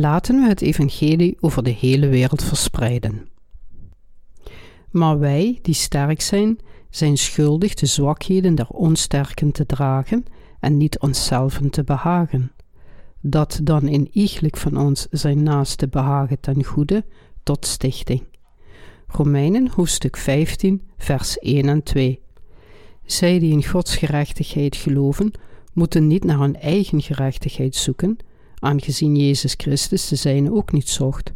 Laten we het evangelie over de hele wereld verspreiden. Maar wij, die sterk zijn, zijn schuldig de zwakheden der onsterken te dragen en niet onszelf te behagen. Dat dan in iegelijk van ons zijn naaste behagen ten goede tot stichting. Romeinen hoofdstuk 15, vers 1 en 2. Zij die in Gods gerechtigheid geloven, moeten niet naar hun eigen gerechtigheid zoeken, aangezien Jezus Christus de zijne ook niet zocht.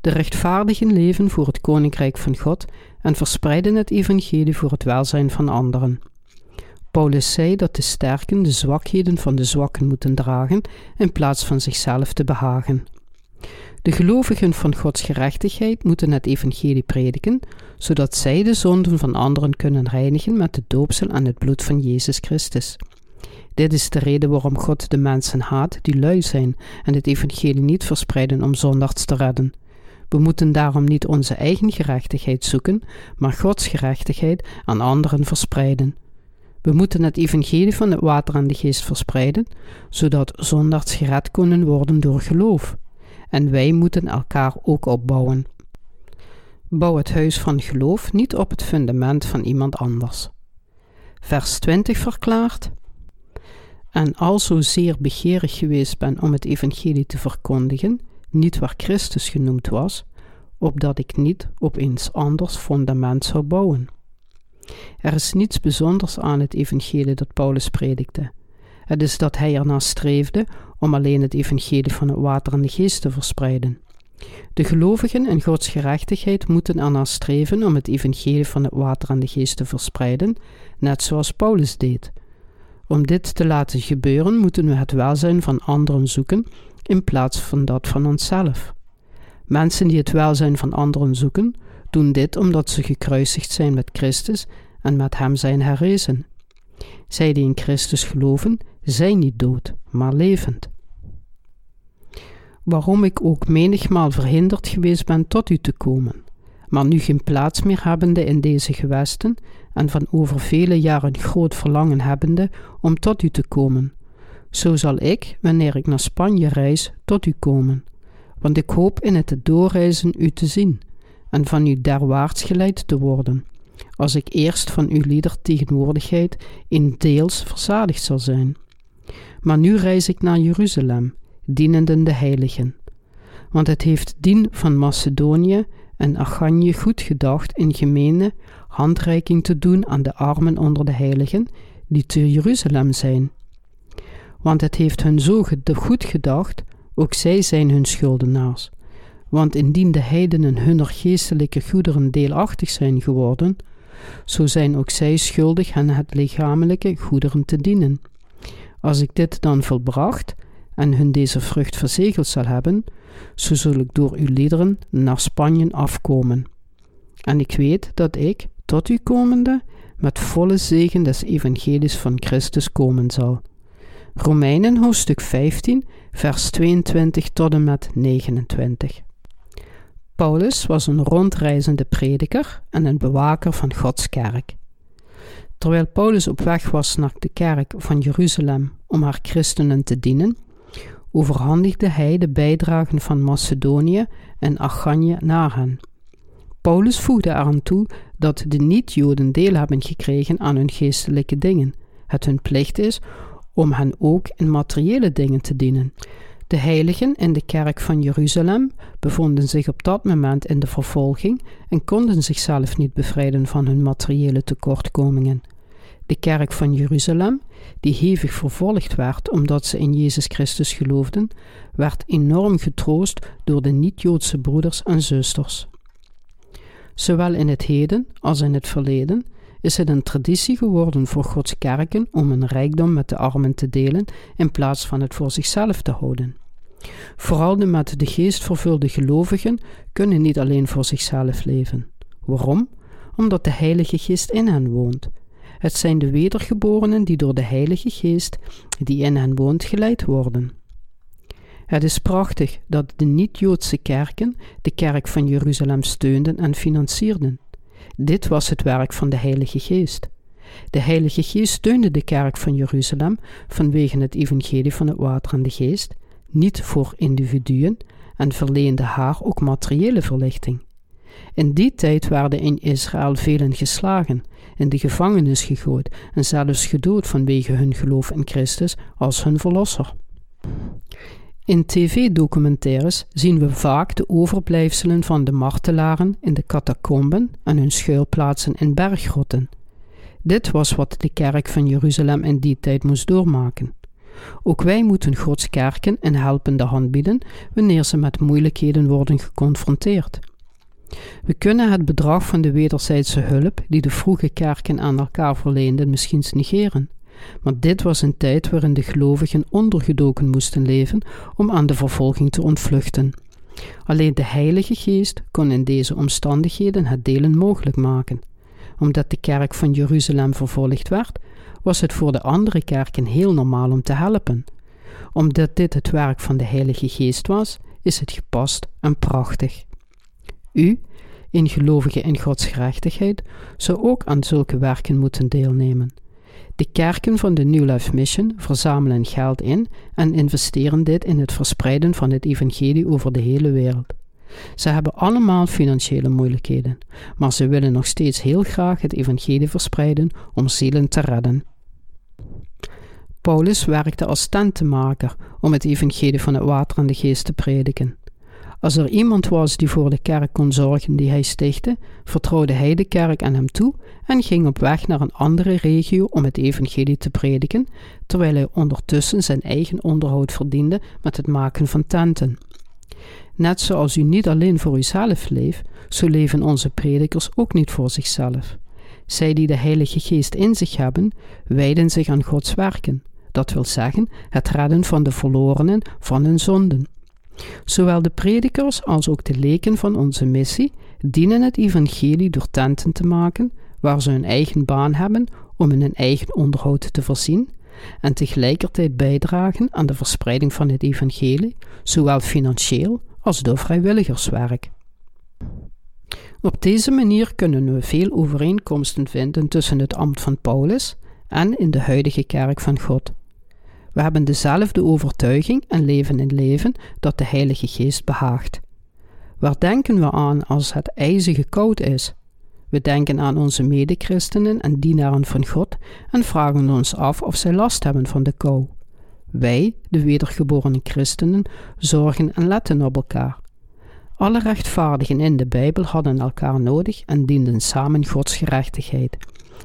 De rechtvaardigen leven voor het koninkrijk van God en verspreiden het evangelie voor het welzijn van anderen. Paulus zei dat de sterken de zwakheden van de zwakken moeten dragen in plaats van zichzelf te behagen. De gelovigen van Gods gerechtigheid moeten het evangelie prediken, zodat zij de zonden van anderen kunnen reinigen met de doopsel en het bloed van Jezus Christus. Dit is de reden waarom God de mensen haat die lui zijn en het evangelie niet verspreiden om zondags te redden. We moeten daarom niet onze eigen gerechtigheid zoeken, maar Gods gerechtigheid aan anderen verspreiden. We moeten het evangelie van het water en de geest verspreiden, zodat zondags gered kunnen worden door geloof. En wij moeten elkaar ook opbouwen. Bouw het huis van geloof niet op het fundament van iemand anders. Vers 20 verklaart: En al zozeer begeerig geweest ben om het evangelie te verkondigen, niet waar Christus genoemd was, opdat ik niet op eens anders fundament zou bouwen. Er is niets bijzonders aan het evangelie dat Paulus predikte. Het is dat hij ernaar streefde om alleen het evangelie van het water en de geest te verspreiden. De gelovigen in Gods gerechtigheid moeten ernaar streven om het evangelie van het water en de geest te verspreiden, net zoals Paulus deed. Om dit te laten gebeuren, moeten we het welzijn van anderen zoeken in plaats van dat van onszelf. Mensen die het welzijn van anderen zoeken, doen dit omdat ze gekruisigd zijn met Christus en met Hem zijn herrezen. Zij die in Christus geloven, zijn niet dood, maar levend. Waarom ik ook menigmaal verhinderd geweest ben tot u te komen, maar nu geen plaats meer hebbende in deze gewesten en van over vele jaren groot verlangen hebbende om tot u te komen, zo zal ik, wanneer ik naar Spanje reis, tot u komen, want ik hoop in het doorreizen u te zien en van u derwaarts geleid te worden, als ik eerst van uw lieder tegenwoordigheid in deels verzadigd zal zijn. Maar nu reis ik naar Jeruzalem, dienenden de heiligen. Want het heeft dien van Macedonië en Achanje goed gedacht in gemene handreiking te doen aan de armen onder de heiligen, die te Jeruzalem zijn. Want het heeft hun zo goed gedacht, ook zij zijn hun schuldenaars. Want indien de heidenen hunner geestelijke goederen deelachtig zijn geworden, zo zijn ook zij schuldig hen het lichamelijke goederen te dienen. Als ik dit dan volbracht en hun deze vrucht verzegeld zal hebben, zo zul ik door uw liederen naar Spanje afkomen. En ik weet dat ik, tot u komende, met volle zegen des evangelies van Christus komen zal. Romeinen hoofdstuk 15, vers 22 tot en met 29. Paulus was een rondreizende prediker en een bewaker van Gods kerk. Terwijl Paulus op weg was naar de kerk van Jeruzalem om haar christenen te dienen, overhandigde hij de bijdragen van Macedonië en Achanje naar hen. Paulus voegde eraan toe dat de niet-Joden deel hebben gekregen aan hun geestelijke dingen. Het hun plicht is om hen ook in materiële dingen te dienen. De heiligen in de kerk van Jeruzalem bevonden zich op dat moment in de vervolging en konden zichzelf niet bevrijden van hun materiële tekortkomingen. De kerk van Jeruzalem, die hevig vervolgd werd omdat ze in Jezus Christus geloofden, werd enorm getroost door de niet-Joodse broeders en zusters. Zowel in het heden als in het verleden is het een traditie geworden voor Gods kerken om een rijkdom met de armen te delen in plaats van het voor zichzelf te houden. Vooral de met de geest vervulde gelovigen kunnen niet alleen voor zichzelf leven. Waarom? Omdat de Heilige Geest in hen woont. Het zijn de wedergeborenen die door de Heilige Geest, die in hen woont, geleid worden. Het is prachtig dat de niet-Joodse kerken de kerk van Jeruzalem steunden en financierden. Dit was het werk van de Heilige Geest. De Heilige Geest steunde de kerk van Jeruzalem vanwege het evangelie van het water en de geest, niet voor individuen, en verleende haar ook materiële verlichting. In die tijd werden in Israël velen geslagen, in de gevangenis gegooid en zelfs gedood vanwege hun geloof in Christus als hun verlosser. In tv-documentaires zien we vaak de overblijfselen van de martelaren in de catacomben en hun schuilplaatsen in berggrotten. Dit was wat de kerk van Jeruzalem in die tijd moest doormaken. Ook wij moeten Gods kerken een helpende hand bieden wanneer ze met moeilijkheden worden geconfronteerd. We kunnen het bedrag van de wederzijdse hulp die de vroege kerken aan elkaar verleenden misschien negeren. Maar dit was een tijd waarin de gelovigen ondergedoken moesten leven om aan de vervolging te ontvluchten. Alleen de Heilige Geest kon in deze omstandigheden het delen mogelijk maken. Omdat de kerk van Jeruzalem vervolgd werd, was het voor de andere kerken heel normaal om te helpen. Omdat dit het werk van de Heilige Geest was, is het gepast en prachtig. U, een gelovige in Gods gerechtigheid, zou ook aan zulke werken moeten deelnemen. De kerken van de New Life Mission verzamelen geld in en investeren dit in het verspreiden van het evangelie over de hele wereld. Ze hebben allemaal financiële moeilijkheden, maar ze willen nog steeds heel graag het evangelie verspreiden om zielen te redden. Paulus werkte als tentenmaker om het evangelie van het water en de geest te prediken. Als er iemand was die voor de kerk kon zorgen die hij stichtte, vertrouwde hij de kerk aan hem toe en ging op weg naar een andere regio om het evangelie te prediken, terwijl hij ondertussen zijn eigen onderhoud verdiende met het maken van tenten. Net zoals u niet alleen voor uzelf leeft, zo leven onze predikers ook niet voor zichzelf. Zij die de Heilige Geest in zich hebben, wijden zich aan Gods werken, dat wil zeggen het redden van de verlorenen van hun zonden. Zowel de predikers als ook de leken van onze missie dienen het evangelie door tenten te maken, waar ze hun eigen baan hebben om in hun eigen onderhoud te voorzien, en tegelijkertijd bijdragen aan de verspreiding van het evangelie, zowel financieel als door vrijwilligerswerk. Op deze manier kunnen we veel overeenkomsten vinden tussen het ambt van Paulus en in de huidige kerk van God. We hebben dezelfde overtuiging en leven in leven dat de Heilige Geest behaagt. Waar denken we aan als het ijzige koud is? We denken aan onze medechristenen en dienaren van God en vragen ons af of zij last hebben van de kou. Wij, de wedergeboren christenen, zorgen en letten op elkaar. Alle rechtvaardigen in de Bijbel hadden elkaar nodig en dienden samen Gods gerechtigheid.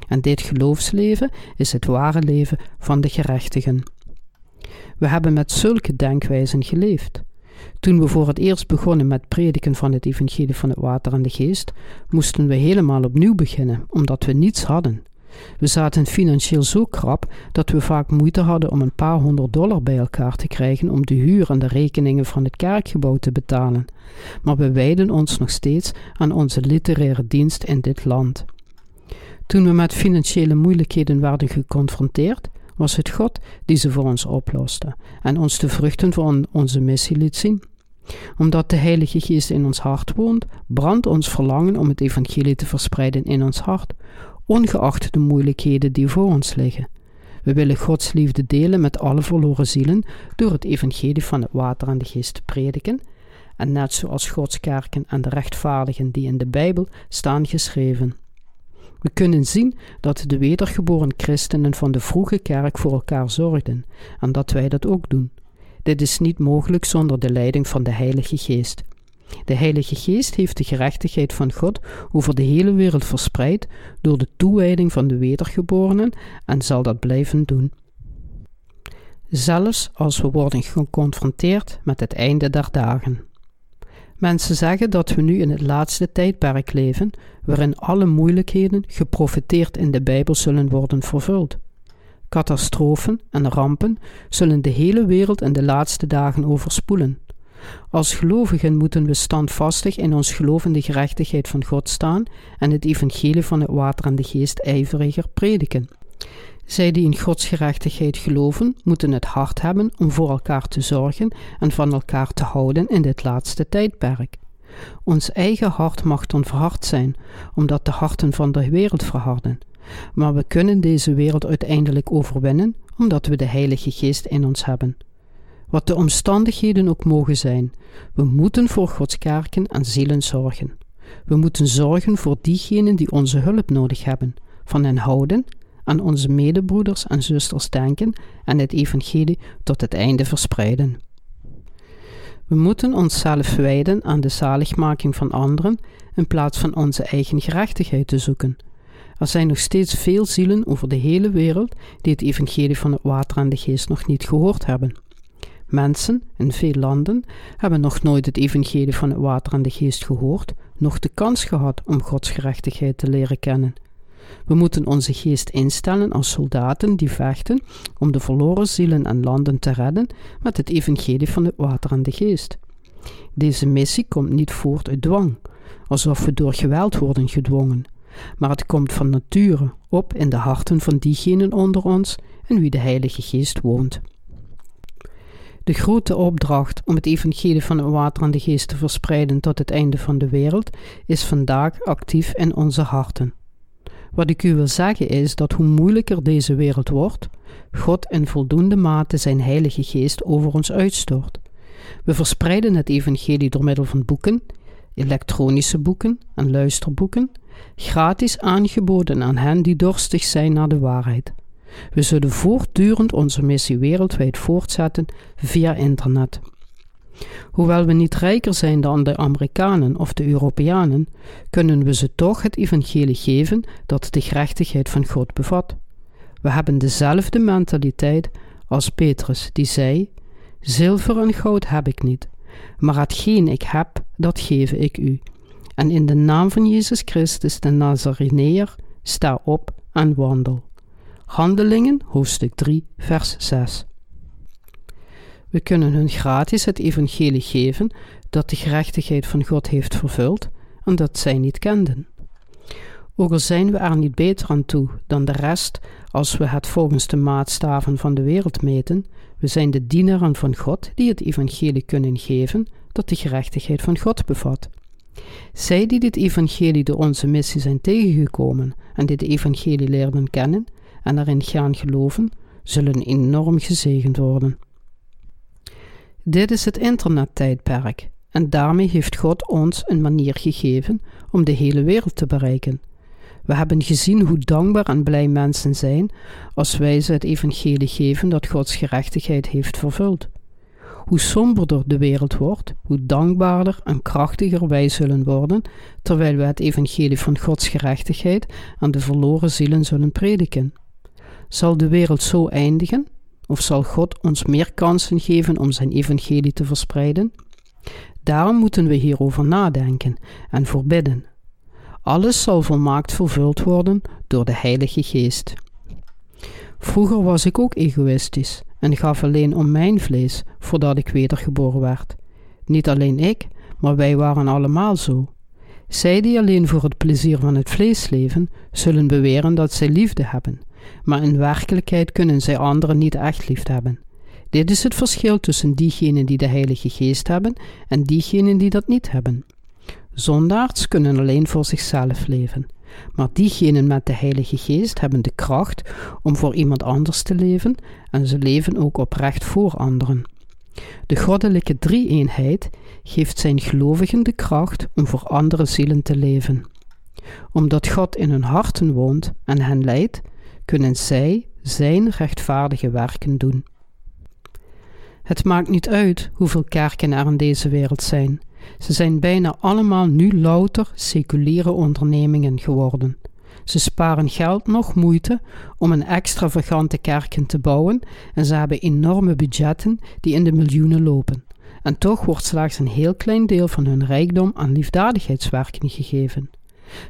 En dit geloofsleven is het ware leven van de gerechtigen. We hebben met zulke denkwijzen geleefd. Toen we voor het eerst begonnen met prediken van het evangelie van het water en de geest, moesten we helemaal opnieuw beginnen, omdat we niets hadden. We zaten financieel zo krap dat we vaak moeite hadden om een paar honderd dollar bij elkaar te krijgen om de huur en de rekeningen van het kerkgebouw te betalen. Maar we wijden ons nog steeds aan onze literaire dienst in dit land. Toen we met financiële moeilijkheden werden geconfronteerd, was het God die ze voor ons oploste en ons de vruchten van onze missie liet zien. Omdat de Heilige Geest in ons hart woont, brandt ons verlangen om het evangelie te verspreiden in ons hart, ongeacht de moeilijkheden die voor ons liggen. We willen Gods liefde delen met alle verloren zielen door het evangelie van het water en de geest te prediken, en net zoals Gods kerken en de rechtvaardigen die in de Bijbel staan geschreven. We kunnen zien dat de wedergeboren christenen van de vroege kerk voor elkaar zorgden en dat wij dat ook doen. Dit is niet mogelijk zonder de leiding van de Heilige Geest. De Heilige Geest heeft de gerechtigheid van God over de hele wereld verspreid door de toewijding van de wedergeborenen en zal dat blijven doen. Zelfs als we worden geconfronteerd met het einde der dagen. Mensen zeggen dat we nu in het laatste tijdperk leven, waarin alle moeilijkheden geprofiteerd in de Bijbel zullen worden vervuld. Catastrofen en rampen zullen de hele wereld in de laatste dagen overspoelen. Als gelovigen moeten we standvastig in ons geloof in de gerechtigheid van God staan en het evangelie van het water en de geest ijveriger prediken. Zij die in Gods gerechtigheid geloven, moeten het hart hebben om voor elkaar te zorgen en van elkaar te houden in dit laatste tijdperk. Ons eigen hart mag dan verhard zijn, omdat de harten van de wereld verharden. Maar we kunnen deze wereld uiteindelijk overwinnen, omdat we de Heilige Geest in ons hebben. wat de omstandigheden ook mogen zijn. We moeten voor Gods kerken en zielen zorgen. We moeten zorgen voor diegenen die onze hulp nodig hebben, van hen houden, aan onze medebroeders en zusters denken en het evangelie tot het einde verspreiden. We moeten onszelf wijden aan de zaligmaking van anderen in plaats van onze eigen gerechtigheid te zoeken. Er zijn nog steeds veel zielen over de hele wereld die het evangelie van het water en de geest nog niet gehoord hebben. Mensen in veel landen hebben nog nooit het evangelie van het water en de geest gehoord, nog de kans gehad om Gods gerechtigheid te leren kennen. We moeten onze geest instellen als soldaten die vechten om de verloren zielen en landen te redden met het evangelie van het water en de geest. Deze missie komt niet voort uit dwang, alsof we door geweld worden gedwongen, maar het komt van nature op in de harten van diegenen onder ons in wie de Heilige Geest woont. De grote opdracht om het evangelie van het water en de geest te verspreiden tot het einde van de wereld is vandaag actief in onze harten. Wat ik u wil zeggen is dat hoe moeilijker deze wereld wordt, God in voldoende mate zijn Heilige Geest over ons uitstort. We verspreiden het evangelie door middel van boeken, elektronische boeken en luisterboeken, gratis aangeboden aan hen die dorstig zijn naar de waarheid. We zullen voortdurend onze missie wereldwijd voortzetten via internet. Hoewel we niet rijker zijn dan de Amerikanen of de Europeanen, kunnen we ze toch het evangelie geven dat de gerechtigheid van God bevat. We hebben dezelfde mentaliteit als Petrus, die zei: Zilver en goud heb ik niet, maar hetgeen ik heb, dat geef ik u. En in de naam van Jezus Christus, de Nazareneer, sta op en wandel. Handelingen, hoofdstuk 3, vers 6. We kunnen hun gratis het evangelie geven dat de gerechtigheid van God heeft vervuld en dat zij niet kenden. Ook al zijn we er niet beter aan toe dan de rest als we het volgens de maatstaven van de wereld meten, we zijn de dienaren van God die het evangelie kunnen geven dat de gerechtigheid van God bevat. Zij die dit evangelie door onze missie zijn tegengekomen en dit evangelie leerden kennen en erin gaan geloven, zullen enorm gezegend worden. Dit is het internettijdperk en daarmee heeft God ons een manier gegeven om de hele wereld te bereiken. We hebben gezien hoe dankbaar en blij mensen zijn als wij ze het evangelie geven dat Gods gerechtigheid heeft vervuld. Hoe somberder de wereld wordt, hoe dankbaarder en krachtiger wij zullen worden, terwijl we het evangelie van Gods gerechtigheid aan de verloren zielen zullen prediken. Zal de wereld zo eindigen? Of zal God ons meer kansen geven om zijn evangelie te verspreiden? Daarom moeten we hierover nadenken en voorbidden. Alles zal volmaakt vervuld worden door de Heilige Geest. Vroeger was ik ook egoïstisch en gaf alleen om mijn vlees voordat ik wedergeboren werd. Niet alleen ik, maar wij waren allemaal zo. Zij die alleen voor het plezier van het vlees leven, zullen beweren dat zij liefde hebben, maar in werkelijkheid kunnen zij anderen niet echt lief hebben. Dit is het verschil tussen diegenen die de Heilige Geest hebben en diegenen die dat niet hebben. Zondaards kunnen alleen voor zichzelf leven, maar diegenen met de Heilige Geest hebben de kracht om voor iemand anders te leven en ze leven ook oprecht voor anderen. De goddelijke drie-eenheid geeft zijn gelovigen de kracht om voor andere zielen te leven. Omdat God in hun harten woont en hen leidt, kunnen zij zijn rechtvaardige werken doen. Het maakt niet uit hoeveel kerken er in deze wereld zijn. Ze zijn bijna allemaal nu louter seculiere ondernemingen geworden. Ze sparen geld nog moeite om een extravagante kerken te bouwen en ze hebben enorme budgetten die in de miljoenen lopen. En toch wordt slechts een heel klein deel van hun rijkdom aan liefdadigheidswerken gegeven.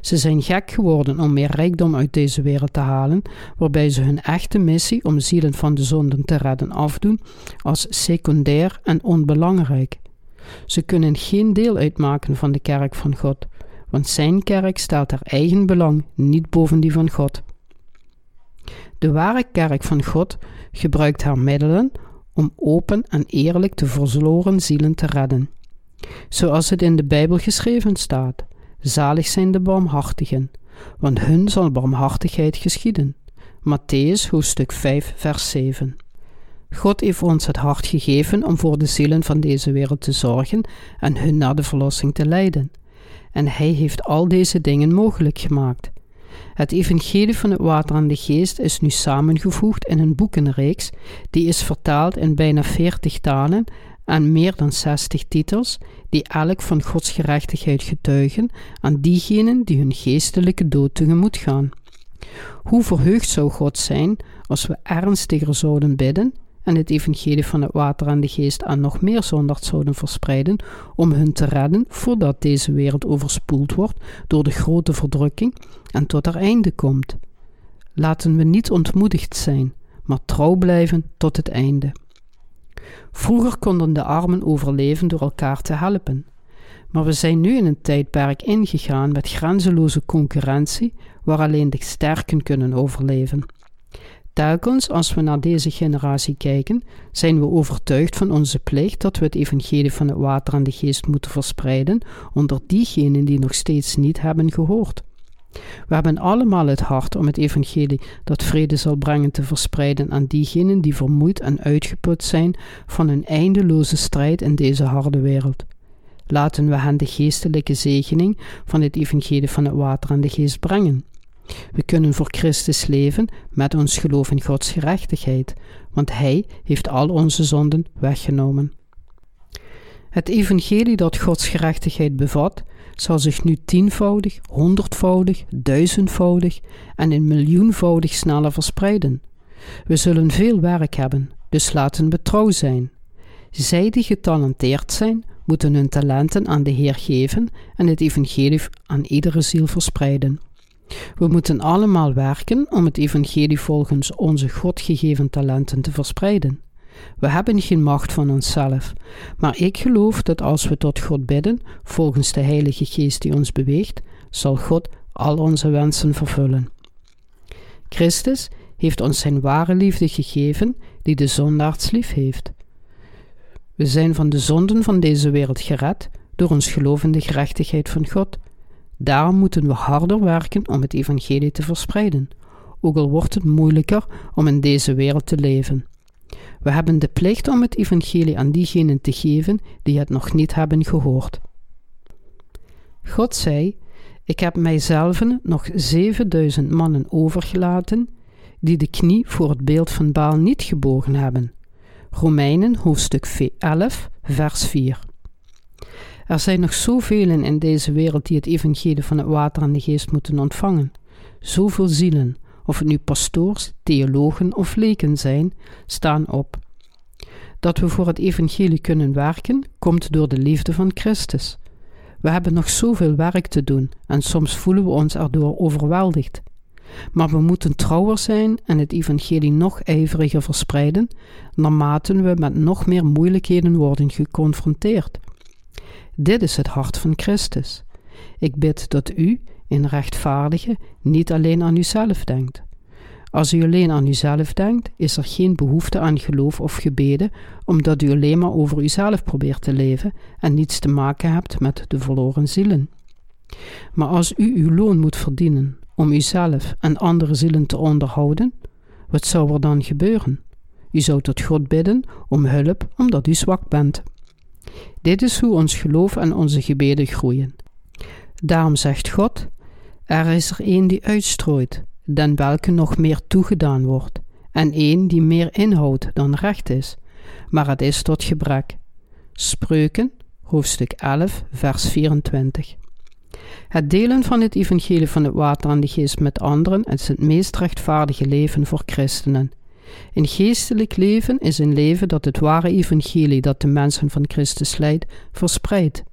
Ze zijn gek geworden om meer rijkdom uit deze wereld te halen, waarbij ze hun echte missie om zielen van de zonden te redden afdoen als secundair en onbelangrijk. Ze kunnen geen deel uitmaken van de kerk van God, want zijn kerk stelt haar eigen belang niet boven die van God. De ware kerk van God gebruikt haar middelen om open en eerlijk de verloren zielen te redden. Zoals het in de Bijbel geschreven staat: Zalig zijn de barmhartigen, want hun zal barmhartigheid geschieden. Matthäus hoofdstuk 5, vers 7. God heeft ons het hart gegeven om voor de zielen van deze wereld te zorgen en hun naar de verlossing te leiden. En Hij heeft al deze dingen mogelijk gemaakt. Het evangelie van het water en de geest is nu samengevoegd in een boekenreeks, die is vertaald in bijna veertig talen en meer dan zestig titels, die elk van Gods gerechtigheid getuigen aan diegenen die hun geestelijke dood tegemoet gaan. Hoe verheugd zou God zijn als we ernstiger zouden bidden en het evangelie van het water en de geest aan nog meer zondags zouden verspreiden om hun te redden voordat deze wereld overspoeld wordt door de grote verdrukking en tot haar einde komt. Laten we niet ontmoedigd zijn, maar trouw blijven tot het einde. Vroeger konden de armen overleven door elkaar te helpen. Maar we zijn nu in een tijdperk ingegaan met grenzeloze concurrentie, waar alleen de sterken kunnen overleven. Telkens als we naar deze generatie kijken, zijn we overtuigd van onze plicht dat we het evangelie van het water en de geest moeten verspreiden onder diegenen die nog steeds niet hebben gehoord. We hebben allemaal het hart om het evangelie dat vrede zal brengen te verspreiden aan diegenen die vermoeid en uitgeput zijn van een eindeloze strijd in deze harde wereld. Laten we hen de geestelijke zegening van het evangelie van het water en de geest brengen. We kunnen voor Christus leven met ons geloof in Gods gerechtigheid, want Hij heeft al onze zonden weggenomen. Het evangelie dat Gods gerechtigheid bevat, zal zich nu tienvoudig, honderdvoudig, duizendvoudig en een miljoenvoudig sneller verspreiden. We zullen veel werk hebben, dus laten we trouw zijn. Zij die getalenteerd zijn, moeten hun talenten aan de Heer geven en het evangelie aan iedere ziel verspreiden. We moeten allemaal werken om het evangelie volgens onze God gegeven talenten te verspreiden. We hebben geen macht van onszelf, maar ik geloof dat als we tot God bidden, volgens de Heilige Geest die ons beweegt, zal God al onze wensen vervullen. Christus heeft ons zijn ware liefde gegeven, die de zondaards lief heeft. We zijn van de zonden van deze wereld gered door ons geloof in de gerechtigheid van God. Daarom moeten we harder werken om het evangelie te verspreiden, ook al wordt het moeilijker om in deze wereld te leven. We hebben de plicht om het evangelie aan diegenen te geven die het nog niet hebben gehoord. God zei: Ik heb mijzelf nog 7000 mannen overgelaten die de knie voor het beeld van Baal niet gebogen hebben. Romeinen hoofdstuk 11, vers 4. Er zijn nog zoveel in deze wereld die het evangelie van het water en de geest moeten ontvangen. Zoveel zielen, of het nu pastoors, theologen of leken zijn, staan op. Dat we voor het evangelie kunnen werken, komt door de liefde van Christus. We hebben nog zoveel werk te doen en soms voelen we ons erdoor overweldigd. Maar we moeten trouwer zijn en het evangelie nog ijveriger verspreiden, naarmate we met nog meer moeilijkheden worden geconfronteerd. Dit is het hart van Christus. Ik bid dat u, in rechtvaardige, niet alleen aan uzelf denkt. Als u alleen aan uzelf denkt, is er geen behoefte aan geloof of gebeden, omdat u alleen maar over uzelf probeert te leven en niets te maken hebt met de verloren zielen. Maar als u uw loon moet verdienen om uzelf en andere zielen te onderhouden, wat zou er dan gebeuren? U zou tot God bidden om hulp omdat u zwak bent. Dit is hoe ons geloof en onze gebeden groeien. Daarom zegt God: Er is er een die uitstrooit, dan welke nog meer toegedaan wordt, en een die meer inhoudt dan recht is, maar het is tot gebrek. Spreuken, hoofdstuk 11, vers 24. Het delen van het evangelie van het water en de geest met anderen is het meest rechtvaardige leven voor christenen. Een geestelijk leven is een leven dat het ware evangelie dat de mensen van Christus leidt, verspreidt.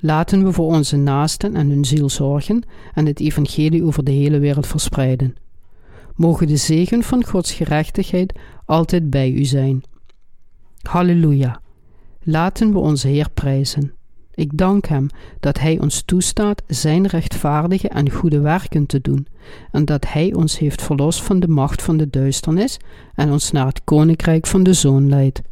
Laten we voor onze naasten en hun ziel zorgen en het evangelie over de hele wereld verspreiden. Mogen de zegen van Gods gerechtigheid altijd bij u zijn. Halleluja. Laten we onze Heer prijzen. Ik dank Hem dat Hij ons toestaat Zijn rechtvaardige en goede werken te doen, en dat Hij ons heeft verlost van de macht van de duisternis en ons naar het koninkrijk van de Zoon leidt.